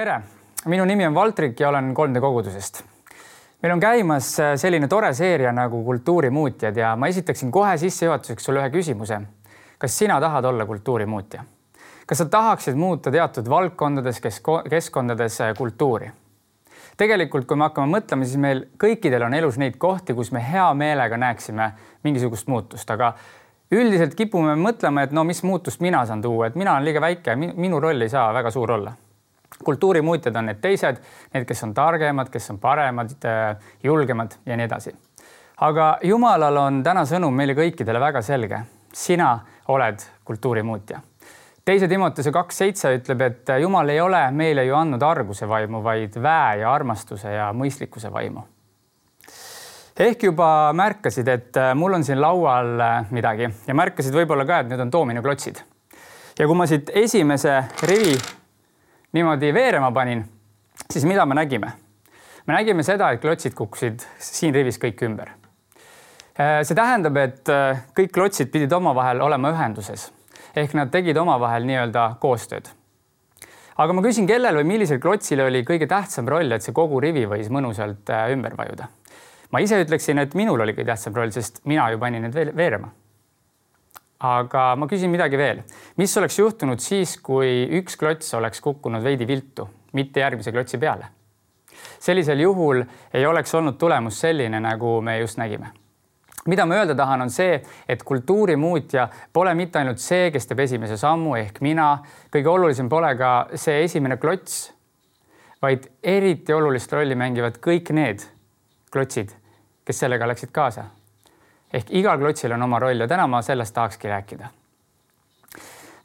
tere, minu nimi on Valtrik ja olen 3D kogudusest. meil on käimas äh, selline tore seeria nagu Kultuurimuutjad ja ma esitaksin kohe sissejuhatuseks sulle ühe küsimuse. kas sina tahad olla kultuurimuutja? kas sa tahaksid muuta teatud valdkondades, keskkondades äh, kultuuri? tegelikult, kui me hakkame mõtlema, siis meil kõikidel on elus neid kohti, kus me hea meelega näeksime mingisugust muutust, aga üldiselt kipume mõtlema, et no mis muutust mina saan tuua, et mina olen liiga väike, minu roll ei saa väga suur olla kultuurimuutjad on need teised, need, kes on targemad, kes on paremad, äh, julgemad ja nii edasi. aga Jumalal on täna sõnum meile kõikidele väga selge. sina oled kultuurimuutja. teise Timotuse kaks seitse ütleb, et Jumal ei ole meile ju andnud arguse vaimu, vaid väe ja armastuse ja mõistlikkuse vaimu ehk juba märkasid, et äh, mul on siin laual äh, midagi ja märkasid võib-olla ka, et need on doominoklotsid. ja kui ma siit esimese rivi niimoodi veerema panin, siis mida me nägime? me nägime seda, et klotsid kukkusid siin rivis kõik ümber. Äh, see tähendab, et äh, kõik klotsid pidid omavahel olema ühenduses ehk nad tegid omavahel nii-öelda koostööd. aga ma küsin, kellel või millisel klotsil oli kõige tähtsam roll, et see kogu rivi võis mõnusalt äh, ümber vajuda? ma ise ütleksin, et minul oli kõige tähtsam roll, sest mina ju panin need veerema aga ma küsin midagi veel, mis oleks juhtunud siis, kui üks klots oleks kukkunud veidi viltu, mitte järgmise klotsi peale? sellisel juhul ei oleks olnud tulemus selline, nagu me just nägime. mida ma öelda tahan, on see, et kultuurimuutja pole mitte ainult see, kes teeb esimese sammu ehk mina, kõige olulisem pole ka see esimene klots, vaid eriti olulist rolli mängivad kõik need klotsid, kes sellega läksid kaasa ehk igal klotsil on oma roll ja täna ma sellest tahakski rääkida.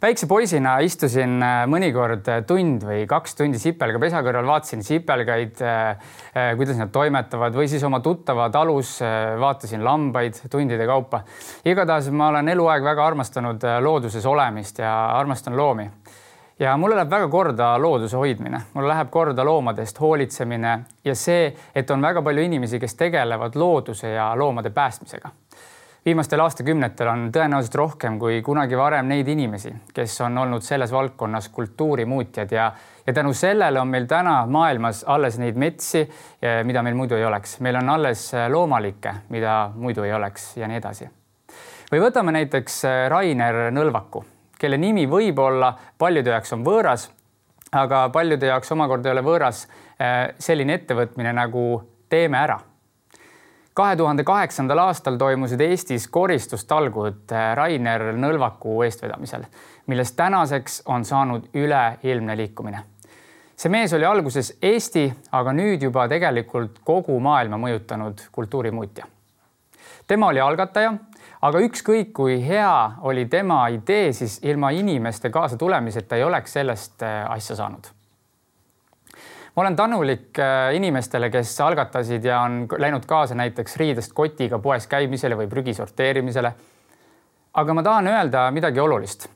väikse poisina istusin äh, mõnikord äh, tund või kaks tundi sipelgapesa kõrval, vaatasin sipelgaid, äh, kuidas nad toimetavad või siis oma tuttava talus vaatasin lambaid tundide kaupa. igatahes ma olen eluaeg väga armastanud looduses olemist ja armastan loomi ja mulle läheb väga korda looduse hoidmine, mulle läheb korda loomadest hoolitsemine ja see, et on väga palju inimesi, kes tegelevad looduse ja loomade päästmisega viimastel aastakümnetel on tõenäoliselt rohkem kui kunagi varem neid inimesi, kes on olnud selles valdkonnas kultuurimuutjad ja, ja tänu sellele on meil täna maailmas alles neid metsi, mida meil muidu ei oleks, meil on alles loomalikke, mida muidu ei oleks ja nii edasi. või võtame näiteks Rainer Nõlvaku, kelle nimi võib-olla paljude jaoks on võõras, aga paljude jaoks omakorda ei ole võõras eh, selline ettevõtmine nagu Teeme ära kahe tuhande kaheksandal aastal toimusid Eestis koristustalgud äh, Rainer Nõlvaku eestvedamisel, millest tänaseks on saanud üleilmne liikumine. see mees oli alguses Eesti, aga nüüd juba tegelikult kogu maailma mõjutanud kultuurimuutja. tema oli algataja, aga ükskõik kui hea oli tema idee, siis ilma inimeste kaasatulemiseta ei oleks sellest äh, asja saanud ma olen tänulik äh, inimestele, kes algatasid ja on läinud kaasa näiteks riidest kotiga poes käimisele või prügi sorteerimisele. aga ma tahan öelda midagi olulist.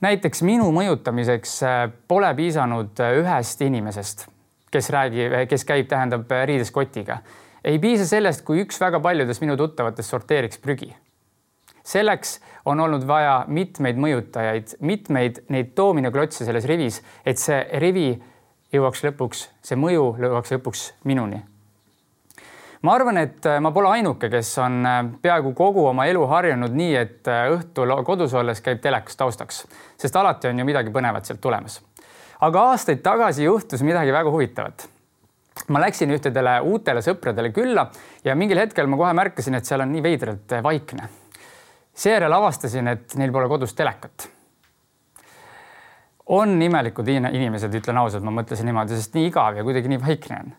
näiteks minu mõjutamiseks äh, pole piisanud äh, ühest inimesest, kes räägib, kes käib, tähendab riides kotiga. ei piisa sellest, kui üks väga paljudest minu tuttavatest sorteeriks prügi selleks on olnud vaja mitmeid mõjutajaid, mitmeid neid doominoklotse selles rivis, et see rivi jõuaks lõpuks, see mõju jõuaks lõpuks minuni. ma arvan, et äh, ma pole ainuke, kes on äh, peaaegu kogu oma elu harjunud nii, et äh, õhtul kodus olles käib telekas taustaks, sest alati on ju midagi põnevat sealt tulemas. aga aastaid tagasi juhtus midagi väga huvitavat ma läksin ühtedele uutele sõpradele külla ja mingil hetkel ma kohe märkasin, et seal on nii veidralt vaikne. seejärel avastasin, et neil pole kodus telekat on imelikud inimesed, ütlen ausalt, ma mõtlesin niimoodi, sest nii igav ja kuidagi nii vaikne on.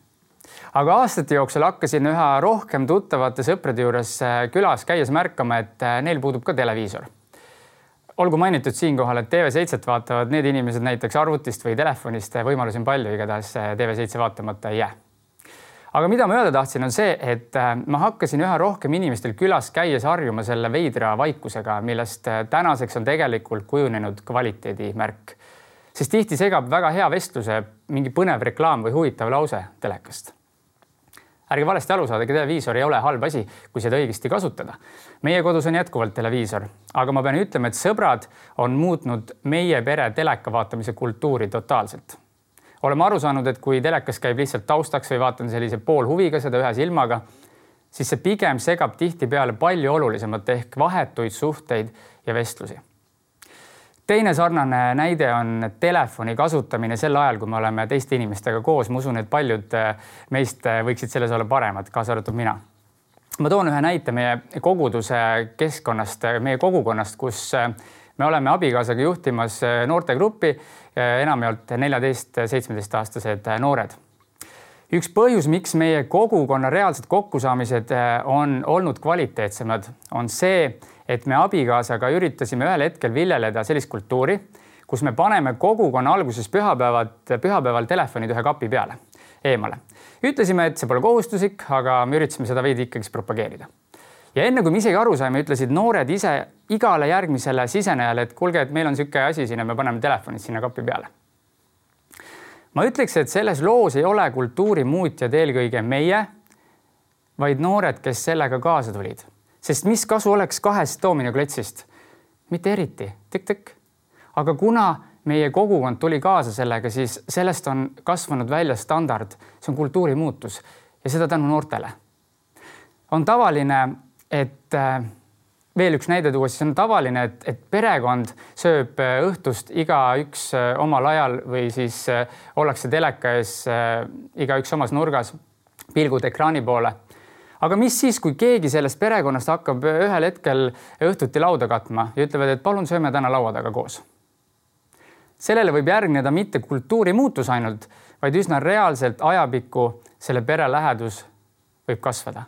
aga aastate jooksul hakkasin üha rohkem tuttavate sõprade juures äh, külas käies märkama, et äh, neil puudub ka televiisor. olgu mainitud siinkohal, et TV7-t vaatavad need inimesed näiteks arvutist või telefonist, võimalusi on palju, igatahes äh, TV7 vaatamata ei jää aga mida ma öelda tahtsin, on see, et ma hakkasin üha rohkem inimestel külas käies harjuma selle veidra vaikusega, millest tänaseks on tegelikult kujunenud kvaliteedimärk sest tihti segab väga hea vestluse mingi põnev reklaam või huvitav lause telekast. ärge valesti aru saada, televiisor ei ole halb asi, kui seda õigesti kasutada. meie kodus on jätkuvalt televiisor, aga ma pean ütlema, et sõbrad on muutnud meie pere teleka vaatamise kultuuri totaalselt. oleme aru saanud, et kui telekas käib lihtsalt taustaks või vaatan sellise poolhuviga seda ühe silmaga, siis see pigem segab tihtipeale palju olulisemat ehk vahetuid suhteid ja vestlusi. Teine sarnane näide on telefoni kasutamine sel ajal, kui me oleme teiste inimestega koos. ma usun, et paljud meist võiksid selles olla paremad, kaasa arvatud mina ma toon ühe näite meie koguduse keskkonnast, meie kogukonnast, kus me oleme abikaasaga juhtimas noortegruppi, enamjaolt neljateist, seitsmeteistaastased noored üks põhjus, miks meie kogukonna reaalsed kokkusaamised on olnud kvaliteetsemad, on see, et me abikaasaga üritasime ühel hetkel viljeleda sellist kultuuri, kus me paneme kogukonna alguses pühapäevad, pühapäeval telefonid ühe kapi peale, eemale. ütlesime, et see pole kohustuslik, aga me üritasime seda veidi ikkagi propageerida ja enne kui me isegi aru saime, ütlesid noored ise igale järgmisele sisenejale, et kuulge, et meil on niisugune asi siin ja me paneme telefonid sinna kapi peale. ma ütleks, et selles loos ei ole kultuurimuutjad eelkõige meie, vaid noored, kes sellega kaasa tulid, sest mis kasu oleks kahest doominokletsist? mitte eriti tik,, tikk-tikk. aga kuna meie kogukond tuli kaasa sellega, siis sellest on kasvanud välja standard, see on kultuurimuutus ja seda tänu noortele. on tavaline et äh, veel üks näide tuua, siis on tavaline, et, et perekond sööb äh, õhtust igaüks äh, omal ajal või siis ollakse teleka ees igaüks omas nurgas, pilgud ekraani poole. Aga mis siis, kui keegi sellest perekonnast hakkab ühel hetkel õhtuti lauda katma ja ütlevad, et palun sööme täna laua taga koos. sellele võib järgneda mitte kultuurimuutus ainult, vaid üsna reaalselt ajapikku selle pere lähedus võib kasvada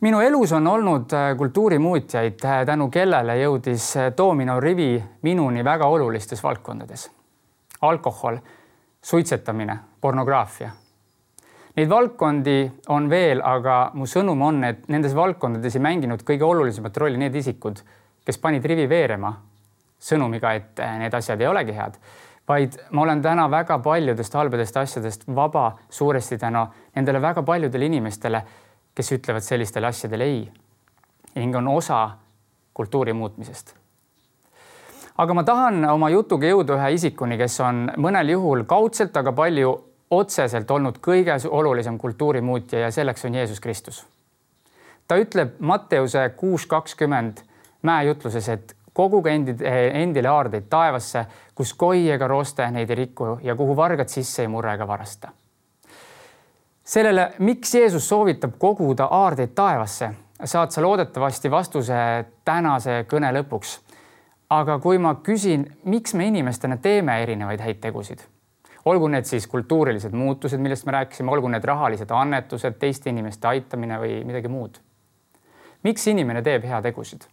minu elus on olnud äh, kultuurimuutjaid, äh, tänu kellele jõudis äh, Domino rivi minuni väga olulistes valdkondades. alkohol, suitsetamine, pornograafia. Neid valdkondi on veel, aga mu sõnum on, et nendes valdkondades ei mänginud kõige olulisemat rolli need isikud, kes panid rivi veerema sõnumiga, et need asjad ei olegi head, vaid ma olen täna väga paljudest halbadest asjadest vaba suuresti tänu nendele väga paljudele inimestele kes ütlevad sellistele asjadele ei ning on osa kultuuri muutmisest. aga ma tahan oma jutuga jõuda ühe isikuni, kes on mõnel juhul kaudselt, aga palju otseselt olnud kõige olulisem kultuurimuutja ja selleks on Jeesus Kristus. ta ütleb Matteuse kuus kakskümmend mäejutluses, et koguge endid, endile aardeid taevasse, kus koi ega roste neid ei riku ja kuhu vargad sisse ei murra ega varasta sellele, miks Jeesus soovitab koguda aardeid taevasse, saad sa loodetavasti vastuse tänase kõne lõpuks. aga kui ma küsin, miks me inimestena teeme erinevaid häid tegusid, olgu need siis kultuurilised muutused, millest me rääkisime, olgu need rahalised annetused, teiste inimeste aitamine või midagi muud. miks inimene teeb heategusid?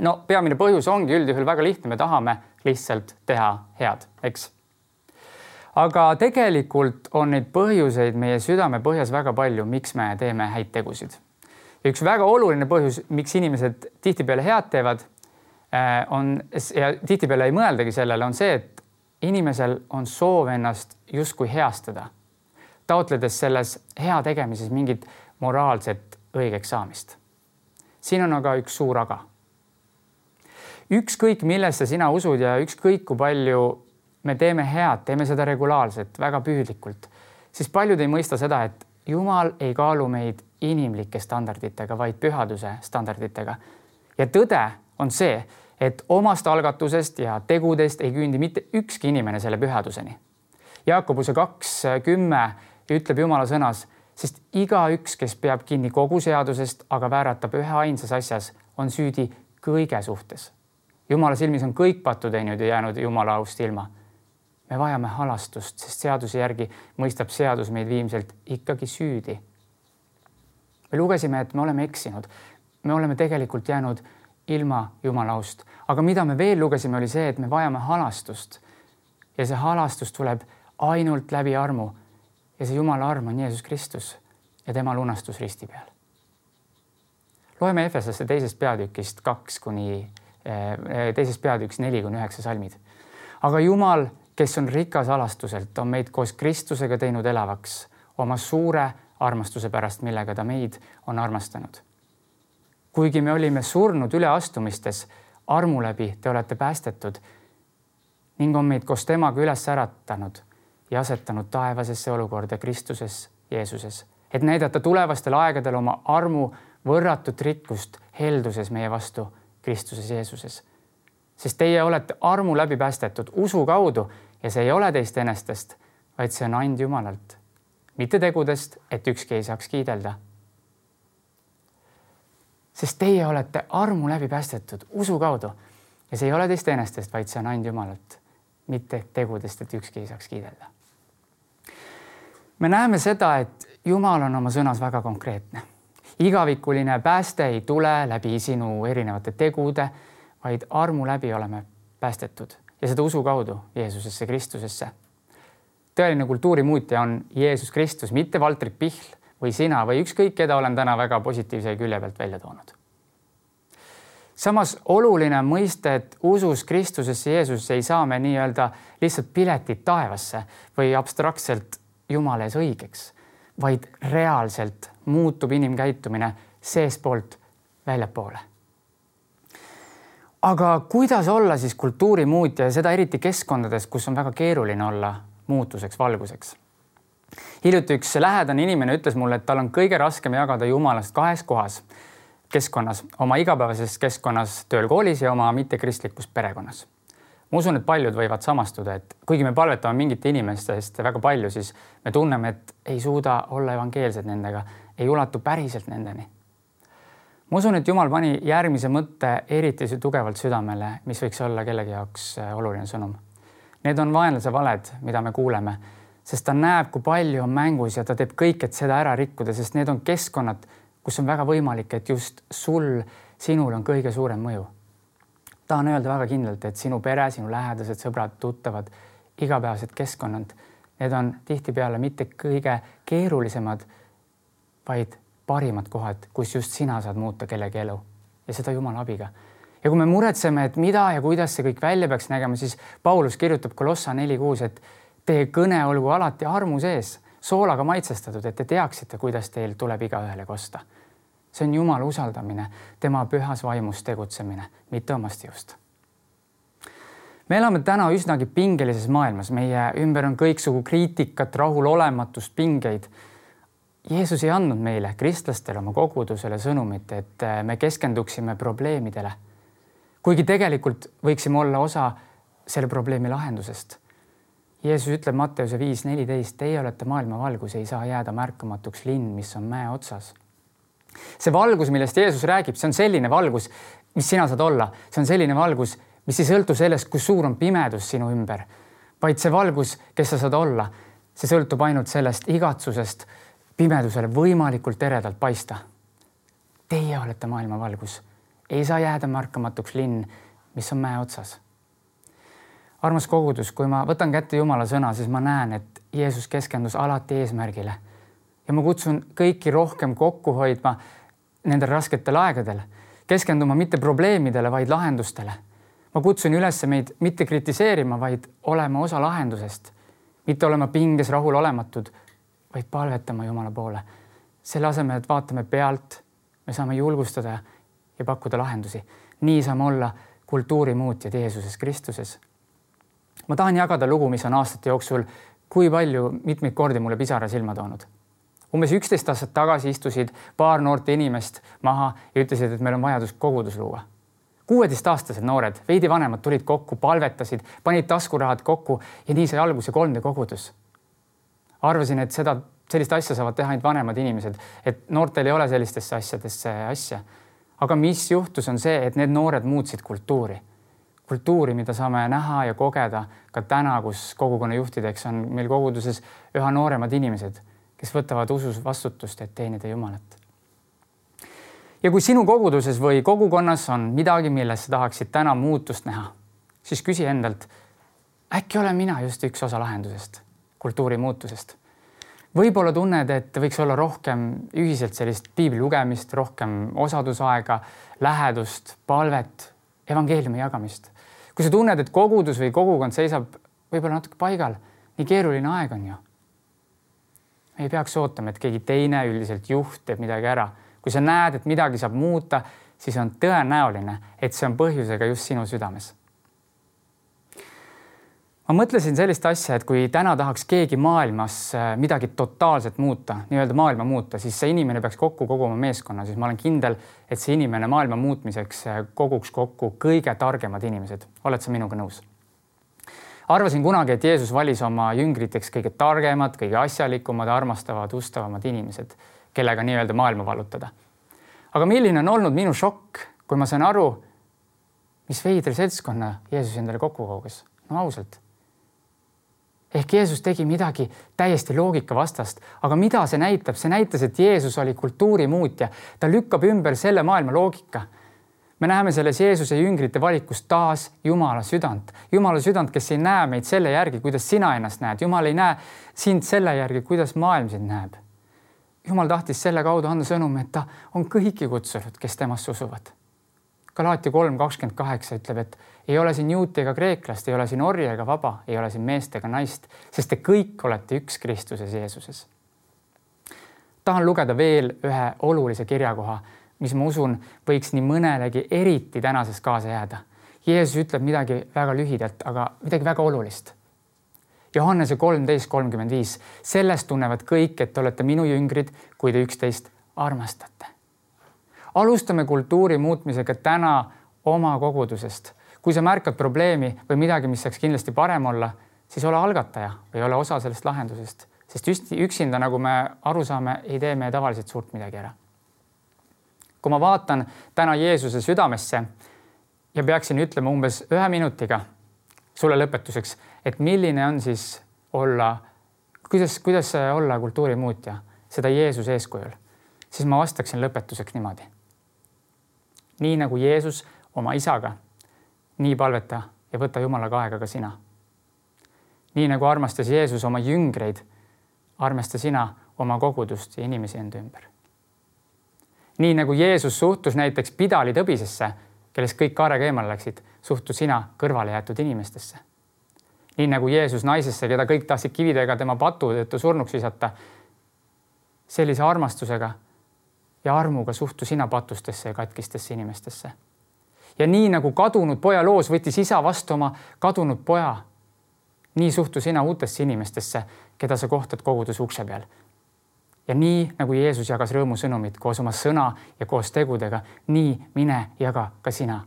no peamine põhjus ongi üldjuhul väga lihtne, me tahame lihtsalt teha head, eks aga tegelikult on neid põhjuseid meie südamepõhjas väga palju, miks me teeme häid tegusid. üks väga oluline põhjus, miks inimesed tihtipeale head teevad, äh, on ja tihtipeale ei mõeldagi sellele, on see, et inimesel on soov ennast justkui heastada, taotledes selles hea tegemises mingit moraalset õigeks saamist. siin on aga üks suur aga. ükskõik, millesse sina usud ja ükskõik kui palju me teeme head, teeme seda regulaarselt, väga püüdlikult, siis paljud ei mõista seda, et Jumal ei kaalu meid inimlike standarditega, vaid pühaduse standarditega. ja tõde on see, et omast algatusest ja tegudest ei küündi mitte ükski inimene selle pühaduseni. Jaakobuse kaks kümme ütleb Jumala sõnas, sest igaüks, kes peab kinni kogu seadusest, aga vääratab ühe ainsas asjas, on süüdi kõige suhtes. Jumala silmis on kõik pattu teinud ja jäänud Jumala aust ilma me vajame halastust, sest seaduse järgi mõistab seadus meid viimselt ikkagi süüdi. me lugesime, et me oleme eksinud. me oleme tegelikult jäänud ilma Jumala aust, aga mida me veel lugesime, oli see, et me vajame halastust. ja see halastus tuleb ainult läbi armu. ja see Jumala arm on Jeesus Kristus ja tema lunastus risti peal. loeme Efesasse teisest peatükist kaks kuni, eh, teisest peatükist neli kuni üheksa salmid. aga Jumal kes on rikas alastuselt, on meid koos Kristusega teinud elavaks oma suure armastuse pärast, millega ta meid on armastanud. Kuigi me olime surnud üleastumistes, armu läbi te olete päästetud ning on meid koos temaga üles äratanud ja asetanud taevasesse olukorda Kristuses Jeesuses, et näidata tulevastel aegadel oma armu võrratut rikkust helduses meie vastu Kristuses Jeesuses. sest teie olete armu läbi päästetud usu kaudu ja see ei ole teist enestest, vaid see on and Jumalalt, mitte tegudest, et ükski ei saaks kiidelda. Sest teie olete armu läbi päästetud usu kaudu ja see ei ole teist enestest, vaid see on and Jumalalt, mitte tegudest, et ükski ei saaks kiidelda. me näeme seda, et Jumal on oma sõnas väga konkreetne igavikuline pääste ei tule läbi sinu erinevate tegude, vaid armu läbi oleme päästetud ja seda usu kaudu Jeesusesse Kristusesse. tõeline kultuurimuutja on Jeesus Kristus, mitte Valtrik Pihl või sina või ükskõik, keda olen täna väga positiivse külje pealt välja toonud. samas oluline mõiste, et usus Kristusesse Jeesusesse ei saa me nii-öelda lihtsalt piletit taevasse või abstraktselt Jumala ees õigeks, vaid reaalselt muutub inimkäitumine seestpoolt väljapoole. aga kuidas olla siis kultuurimuutja ja seda eriti keskkondades, kus on väga keeruline olla muutuseks, valguseks? Hiljuti üks lähedane inimene ütles mulle, et tal on kõige raskem jagada jumalast kahes kohas keskkonnas, oma igapäevases keskkonnas, tööl, koolis ja oma mittekristlikus perekonnas ma usun, et paljud võivad samastuda, et kuigi me palvetame mingite inimeste eest väga palju, siis me tunneme, et ei suuda olla evangeelsed nendega ei ulatu päriselt nendeni. ma usun, et Jumal pani järgmise mõtte eriti tugevalt südamele, mis võiks olla kellegi jaoks äh, oluline sõnum. Need on vaenlase valed, mida me kuuleme, sest ta näeb, kui palju on mängus ja ta teeb kõik, et seda ära rikkuda, sest need on keskkonnad, kus on väga võimalik, et just sul, sinul on kõige suurem mõju. tahan öelda väga kindlalt, et sinu pere, sinu lähedased, sõbrad, tuttavad, igapäevased keskkonnad, need on tihtipeale mitte kõige keerulisemad vaid parimad kohad, kus just sina saad muuta kellegi elu ja seda Jumala abiga. ja kui me muretseme, et mida ja kuidas see kõik välja peaks nägema, siis Paulus kirjutab Kolossa neli kuus, et teie kõne olgu alati armu sees, soolaga maitsestatud, et te teaksite, kuidas teil tuleb igaühele kosta. see on Jumala usaldamine, tema pühas vaimus tegutsemine, mitte omast jõust me elame täna üsnagi pingelises maailmas, meie ümber on kõiksugu kriitikat, rahulolematust, pingeid Jeesus ei andnud meile, kristlastele, oma kogudusele sõnumit, et äh, me keskenduksime probleemidele. kuigi tegelikult võiksime olla osa selle probleemi lahendusest. Jeesus ütleb Matteuse viis neliteist, teie olete maailma valgus, ei saa jääda märkamatuks linn, mis on mäe otsas. see valgus, millest Jeesus räägib, see on selline valgus, mis sina saad olla, see on selline valgus, mis ei sõltu sellest, kui suur on pimedus sinu ümber, vaid see valgus, kes sa saad olla, see sõltub ainult sellest igatsusest pimedusele võimalikult eredalt paista. Teie olete maailma valgus, ei saa jääda märkamatuks linn, mis on mäe otsas. Armas kogudus, kui ma võtan kätte Jumala sõna, siis ma näen, et Jeesus keskendus alati eesmärgile ja ma kutsun kõiki rohkem kokku hoidma nendel rasketel aegadel, keskenduma mitte probleemidele, vaid lahendustele. ma kutsun üles meid mitte kritiseerima, vaid olema osa lahendusest, mitte olema pinges rahulolematud vaid palvetama Jumala poole. selle asemel, et vaatame pealt, me saame julgustada ja pakkuda lahendusi. nii saame olla kultuurimuutjad Jeesuses Kristuses. Ma tahan jagada lugu, mis on aastate jooksul kui palju mitmeid kordi mulle pisara silma toonud. umbes üksteist aastat tagasi istusid paar noort inimest maha ja ütlesid, et meil on vajadus kogudus luua kuueteistaastased noored, veidi vanemad tulid kokku, palvetasid, panid taskurahad kokku ja nii sai alguse 3D kogudus arvasin, et seda, sellist asja saavad teha ainult vanemad inimesed, et noortel ei ole sellistesse asjadesse asja. aga mis juhtus, on see, et need noored muutsid kultuuri, kultuuri, mida saame näha ja kogeda ka täna, kus kogukonna juhtideks on meil koguduses üha nooremad inimesed, kes võtavad usus vastutust, et teenida Jumalat. ja kui sinu koguduses või kogukonnas on midagi, milles sa tahaksid täna muutust näha, siis küsi endalt, äkki olen mina just üks osa lahendusest kultuuri muutusest. võib-olla tunned, et võiks olla rohkem ühiselt sellist piibli lugemist, rohkem osadusaega, lähedust, palvet, evangeeliumi jagamist. Kui sa tunned, et kogudus või kogukond seisab võib-olla natuke paigal, nii keeruline aeg on ju. ei peaks ootama, et keegi teine, üldiselt juht teeb midagi ära. kui sa näed, et midagi saab muuta, siis on tõenäoline, et see on põhjusega just sinu südames ma mõtlesin sellist asja, et kui täna tahaks keegi maailmas äh, midagi totaalselt muuta, nii-öelda maailma muuta, siis see inimene peaks kokku koguma meeskonna, siis ma olen kindel, et see inimene maailma muutmiseks äh, koguks kokku kõige targemad inimesed. oled sa minuga nõus? arvasin kunagi, et Jeesus valis oma jüngriteks kõige targemad, kõige asjalikumad, armastavad, ustavamad inimesed, kellega nii-öelda maailma vallutada. aga milline on olnud minu šokk, kui ma sain aru, mis veidra seltskonna Jeesus endale kokku kogus. no ausalt ehk Jeesus tegi midagi täiesti loogikavastast, aga mida see näitab, see näitas, et Jeesus oli kultuurimuutja, ta lükkab ümber selle maailma loogika. me näeme selles Jeesuse jüngrite valikus taas Jumala südant, Jumala südant, kes ei näe meid selle järgi, kuidas sina ennast näed, Jumal ei näe sind selle järgi, kuidas maailm sind näeb. Jumal tahtis selle kaudu anda sõnumi, et ta on kõiki kutsunud, kes temasse usuvad. Galaatia kolm kakskümmend kaheksa ütleb, et ei ole siin juuti ega kreeklast, ei ole siin orja ega vaba, ei ole siin meest ega naist, sest te kõik olete üks Kristuses Jeesuses. tahan lugeda veel ühe olulise kirjakoha, mis ma usun, võiks nii mõnelegi eriti tänases kaasa jääda. Jeesus ütleb midagi väga lühidalt, aga midagi väga olulist. Johannese kolmteist kolmkümmend viis, sellest tunnevad kõik, et te olete minu jüngrid, kui te üksteist armastate. alustame kultuuri muutmisega täna oma kogudusest kui sa märkad probleemi või midagi, mis saaks kindlasti parem olla, siis ole algataja või ole osa sellest lahendusest, sest üksinda, nagu me aru saame, ei tee me tavaliselt suurt midagi ära. kui ma vaatan täna Jeesuse südamesse ja peaksin ütlema umbes ühe minutiga sulle lõpetuseks, et milline on siis olla, kuidas, kuidas olla kultuurimuutja, seda Jeesuse eeskujul, siis ma vastaksin lõpetuseks niimoodi. nii nagu Jeesus oma isaga nii palveta ja võta Jumalaga aega ka sina. nii nagu armastas Jeesus oma jüngreid, armasta sina oma kogudust ja inimesi enda ümber. nii nagu Jeesus suhtus näiteks pidali tõbisesse, kellest kõik kaarega eemale läksid, suhtu sina kõrvale jäetud inimestesse. nii nagu Jeesus naisesse, keda kõik tahtsid kividega tema patu tõttu surnuks visata. sellise armastusega ja armuga suhtu sina patustesse ja katkistesse inimestesse ja nii nagu kadunud poja loos võttis isa vastu oma kadunud poja, nii suhtu sina uutesse inimestesse, keda sa kohtad koguduse ukse peal. ja nii nagu Jeesus jagas rõõmusõnumit koos oma sõna ja koos tegudega, nii mine jaga ka sina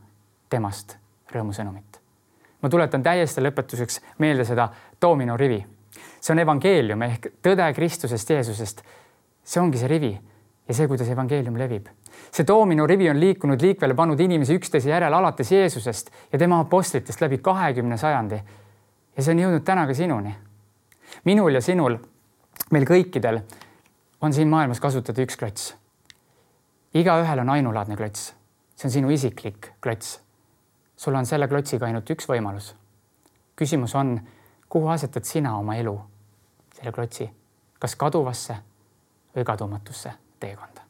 temast rõõmusõnumit. ma tuletan täiesti lõpetuseks meelde seda domino rivi. see on evangeelium ehk tõde Kristusest Jeesusest. see ongi see rivi ja see, kuidas evangeelium levib see doomino rivi on liikunud liikvele pannud inimesi üksteise järel alates Jeesusest ja tema apostlitest läbi kahekümne sajandi. ja see on jõudnud täna ka sinuni. minul ja sinul, meil kõikidel on siin maailmas kasutada üks klots. igaühel on ainulaadne klots, see on sinu isiklik klots. sul on selle klotsiga ainult üks võimalus. küsimus on, kuhu asetad sina oma elu, selle klotsi, kas kaduvasse või kadumatusse 这个呢？